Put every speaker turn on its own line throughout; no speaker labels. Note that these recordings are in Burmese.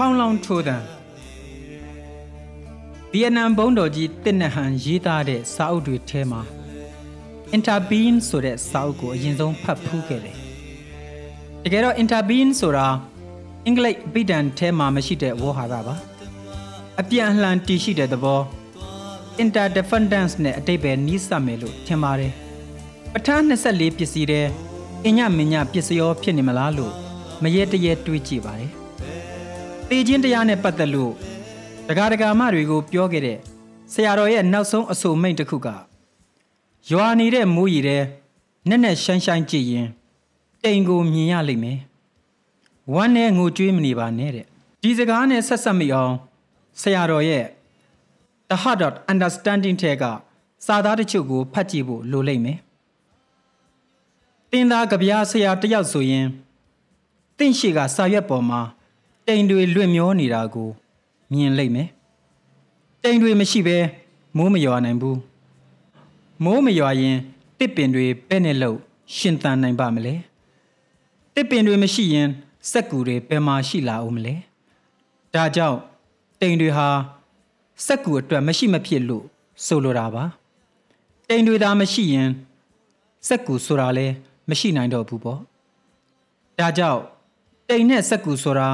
ခေါင်းလောင်းထိုးတံဗီယက်နမ်ဘုံတော်ကြီးတစ်နဟန်ရေးသားတဲ့စာအုပ်တွေထဲမှာ interbeing ဆိုတဲ့စာအုပ်ကိုအရင်ဆုံးဖတ်ဖူးခဲ့တယ်။တကယ်တော့ interbeing ဆိုတာအင်္ဂလိပ်ပိဋန်ထဲမှာမရှိတဲ့ဝေါ်ဟာရပါ။အပြန်အလှန်တည်ရှိတဲ့သဘော interdependence နဲ့အတိတ်ပဲနီးစပ်မယ်လို့ထင်ပါတယ်။ပဋ္ဌာန်း24ပစ္စည်းတဲ့အညမညပစ္စယောဖြစ်နေမလားလို့မရဲတရဲတွေးကြည့်ပါတယ်။ တေခြင်းတရားနဲ့ပတ်သက်လို့တက္ကရာမတွေကိုပြောခဲ့တဲ့ဆရာတော်ရဲ့နောက်ဆုံးအဆိုမိန့်တစ်ခုကရွာနေတဲ့မိုးရီတဲ့နက်နက်ရှိုင်းရှိုင်းကြည့်ရင်တိမ်ကိုမြင်ရလိမ့်မယ်။ဝမ်းနဲ့ငိုကြွေးမနေပါနဲ့တဲ့။ဒီစကားနဲ့ဆက်ဆက်မိအောင်ဆရာတော်ရဲ့ The Heart of Understanding ထဲကစာသားတချို့ကိုဖတ်ကြည့်ဖို့လိုလိမ့်မယ်။တင်သားကြပြားဆရာတယောက်ဆိုရင်တင့်ရှိကစာရွက်ပေါ်မှာ တိမ်တွေလွင့်မျောနေတာကိုမြင်လိမ့်မယ်။တိမ်တွေမရှိဘဲမိုးမရွာနိုင်ဘူး။မိုးမရွာရင်တစ်ပင်တွေပဲ့နဲ့လို့ရှင်သန်နိုင်ပါမလဲ။တစ်ပင်တွေမရှိရင်စက်ကူတွေဘယ်မှာရှိလာအောင်မလဲ။ဒါကြောင့်တိမ်တွေဟာစက်ကူအတွက်မရှိမဖြစ်လို့ဆိုလိုတာပါ။တိမ်တွေသာမရှိရင်စက်ကူဆိုတာလည်းမရှိနိုင်တော့ဘူးပေါ့။ဒါကြောင့်တိမ်နဲ့စက်ကူဆိုတာ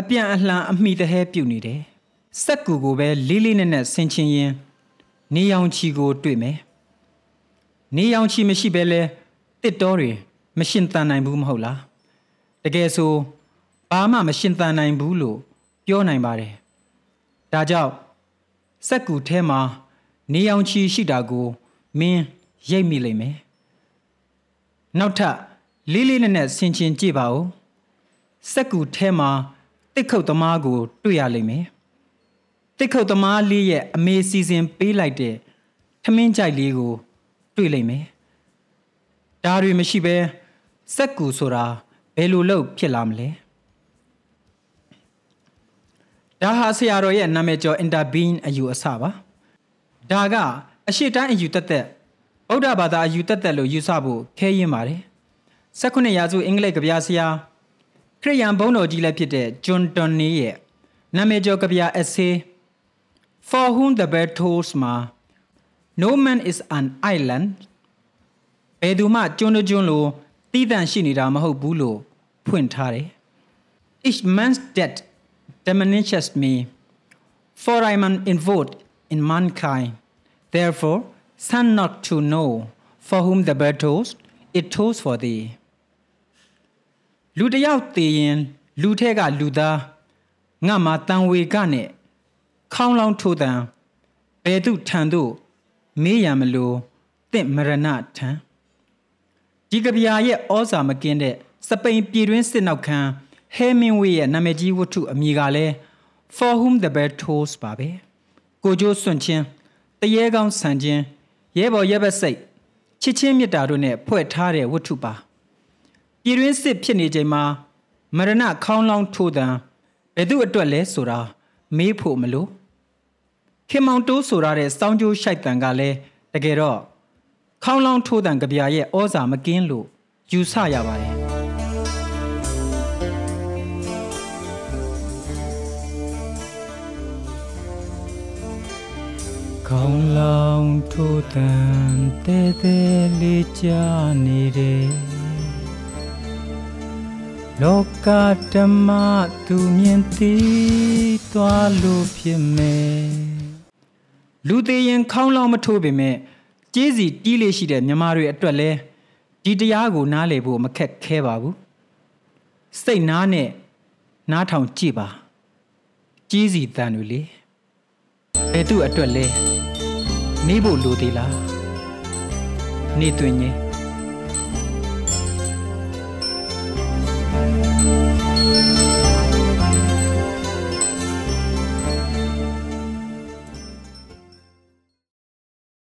အပြန်အလှန်အမိတဟဲပြုတ်နေတယ်။စက်ကူကိုပဲလေးလေးနက်နက်ဆင်ချင်ရင်နေရောင်ချီကိုတွေ့မယ်။နေရောင်ချီမရှိဘဲလဲတစ်တော်တွေမရှင်သန်နိုင်ဘူးမဟုတ်လား။တကယ်ဆိုဘာမှမရှင်သန်နိုင်ဘူးလို့ပြောနိုင်ပါတယ်။ဒါကြောင့်စက်ကူထဲမှာနေရောင်ချီရှိတာကိုမင်းရိပ်မိလိမ့်မယ်။နောက်ထပ်လေးလေးနက်နက်ဆင်ချင်ကြည့်ပါဦး။စက်ကူထဲမှာ တစ်ခုတ်သမားကိုတွေ့ရလိမ့်မယ်။တစ်ခုတ်သမားလေးရဲ့အမေစီစဉ်ပေးလိုက်တဲ့ထမင်းကြိုက်လေးကို တွေ့လိမ့်မယ်။ဒါတွေမရှိဘဲစက်ကူဆိုတာဘယ်လိုလုပ်ဖြစ်လာမလဲ။ဒါဟာဆရာတော်ရဲ့နာမည်ကျော် interbeing အယူအဆပါ။ဒါကအရှိတိုင်းအယူတက်တက်ဗုဒ္ဓဘာသာအယူတက်တက်လို့ယူဆဖို့ခဲရင်ပါတယ်။16ရာစုအင်္ဂလိပ်ကဗျာဆရာခ ရိယန်ဘုန်းတော်ကြီးလည်းဖြစ်တဲ့ဂျွန်တွန်နီရဲ့နာမည်ကျော်ကဗျာ essay For whom the bell tolls မှာ No man is an island ဘယ်သူမှကျွန်းကျွန်းလိုတီးတန့်ရှိနေတာမဟုတ်ဘူးလို့ဖွင့်ထားတယ် Each man's death diminishes me for I am involved in mankind therefore son not to know for whom the bell tolls it tolls for thee လူတယောက်တည်ရင် လူထဲကလူသားငါမှာတန်ဝေကနဲ့ခေါင်းလောင်းထိုးတံဘယ်သူထံသို့မေးရမလို့တင့်မရဏထံဒီကဗျာရဲ့ဩဇာမကင်းတဲ့စပိန်ပြည်တွင်းစစ်နောက်ခံဟဲမင်ဝေးရဲ့နာမည်ကြီးဝတ္ထုအမည်ကလည်း For whom the bell tolls ပါပဲကိုကျိုးစွန့်ချင်းတရေကောင်းဆန်ချင်းရဲဘော်ရဲဘက်စိတ်ချစ်ချင်းမြတ်တာတို့နဲ့ဖွဲ့ထားတဲ့ဝတ္ထုပါ ပြည်တွင်းစစ်ဖြစ်နေချိန်မှာမရဏခေါင်းလောင်းထိုးတံဘယ်သူအတွက်လဲဆိုတာမေးဖို့မလို့ခင်မောင်တိုးဆိုရတဲ့စောင်းကျိုးရှိုက်တံကလည်းတကယ်တော့ခေါင်းလောင်းထိုးတံကြပြရဲ့ဩဇာမကင်းလို့ယူဆရပါတယ်ခေါင်းလောင်းထိုးတံတဲတဲလေးချနေတယ် လောကဓမ္မသူမြင်သိသွားလို့ဖြစ်မယ်လူသေးရင်ခေါင်းလောင်းမထိုးပေမဲ့ကြေးစီတီးလေးရှိတဲ့မြမာတွေအတွက်လဲဒီတရားကိုနားလည်ဖို့မခက်ခဲပါဘူးစိတ်နားနဲ့နားထောင်ကြည့်ပါကြေးစီတန်တွေလေဘယ်သူအတွက်လဲနေဖို့လိုသေးလားနေတွင်ရင်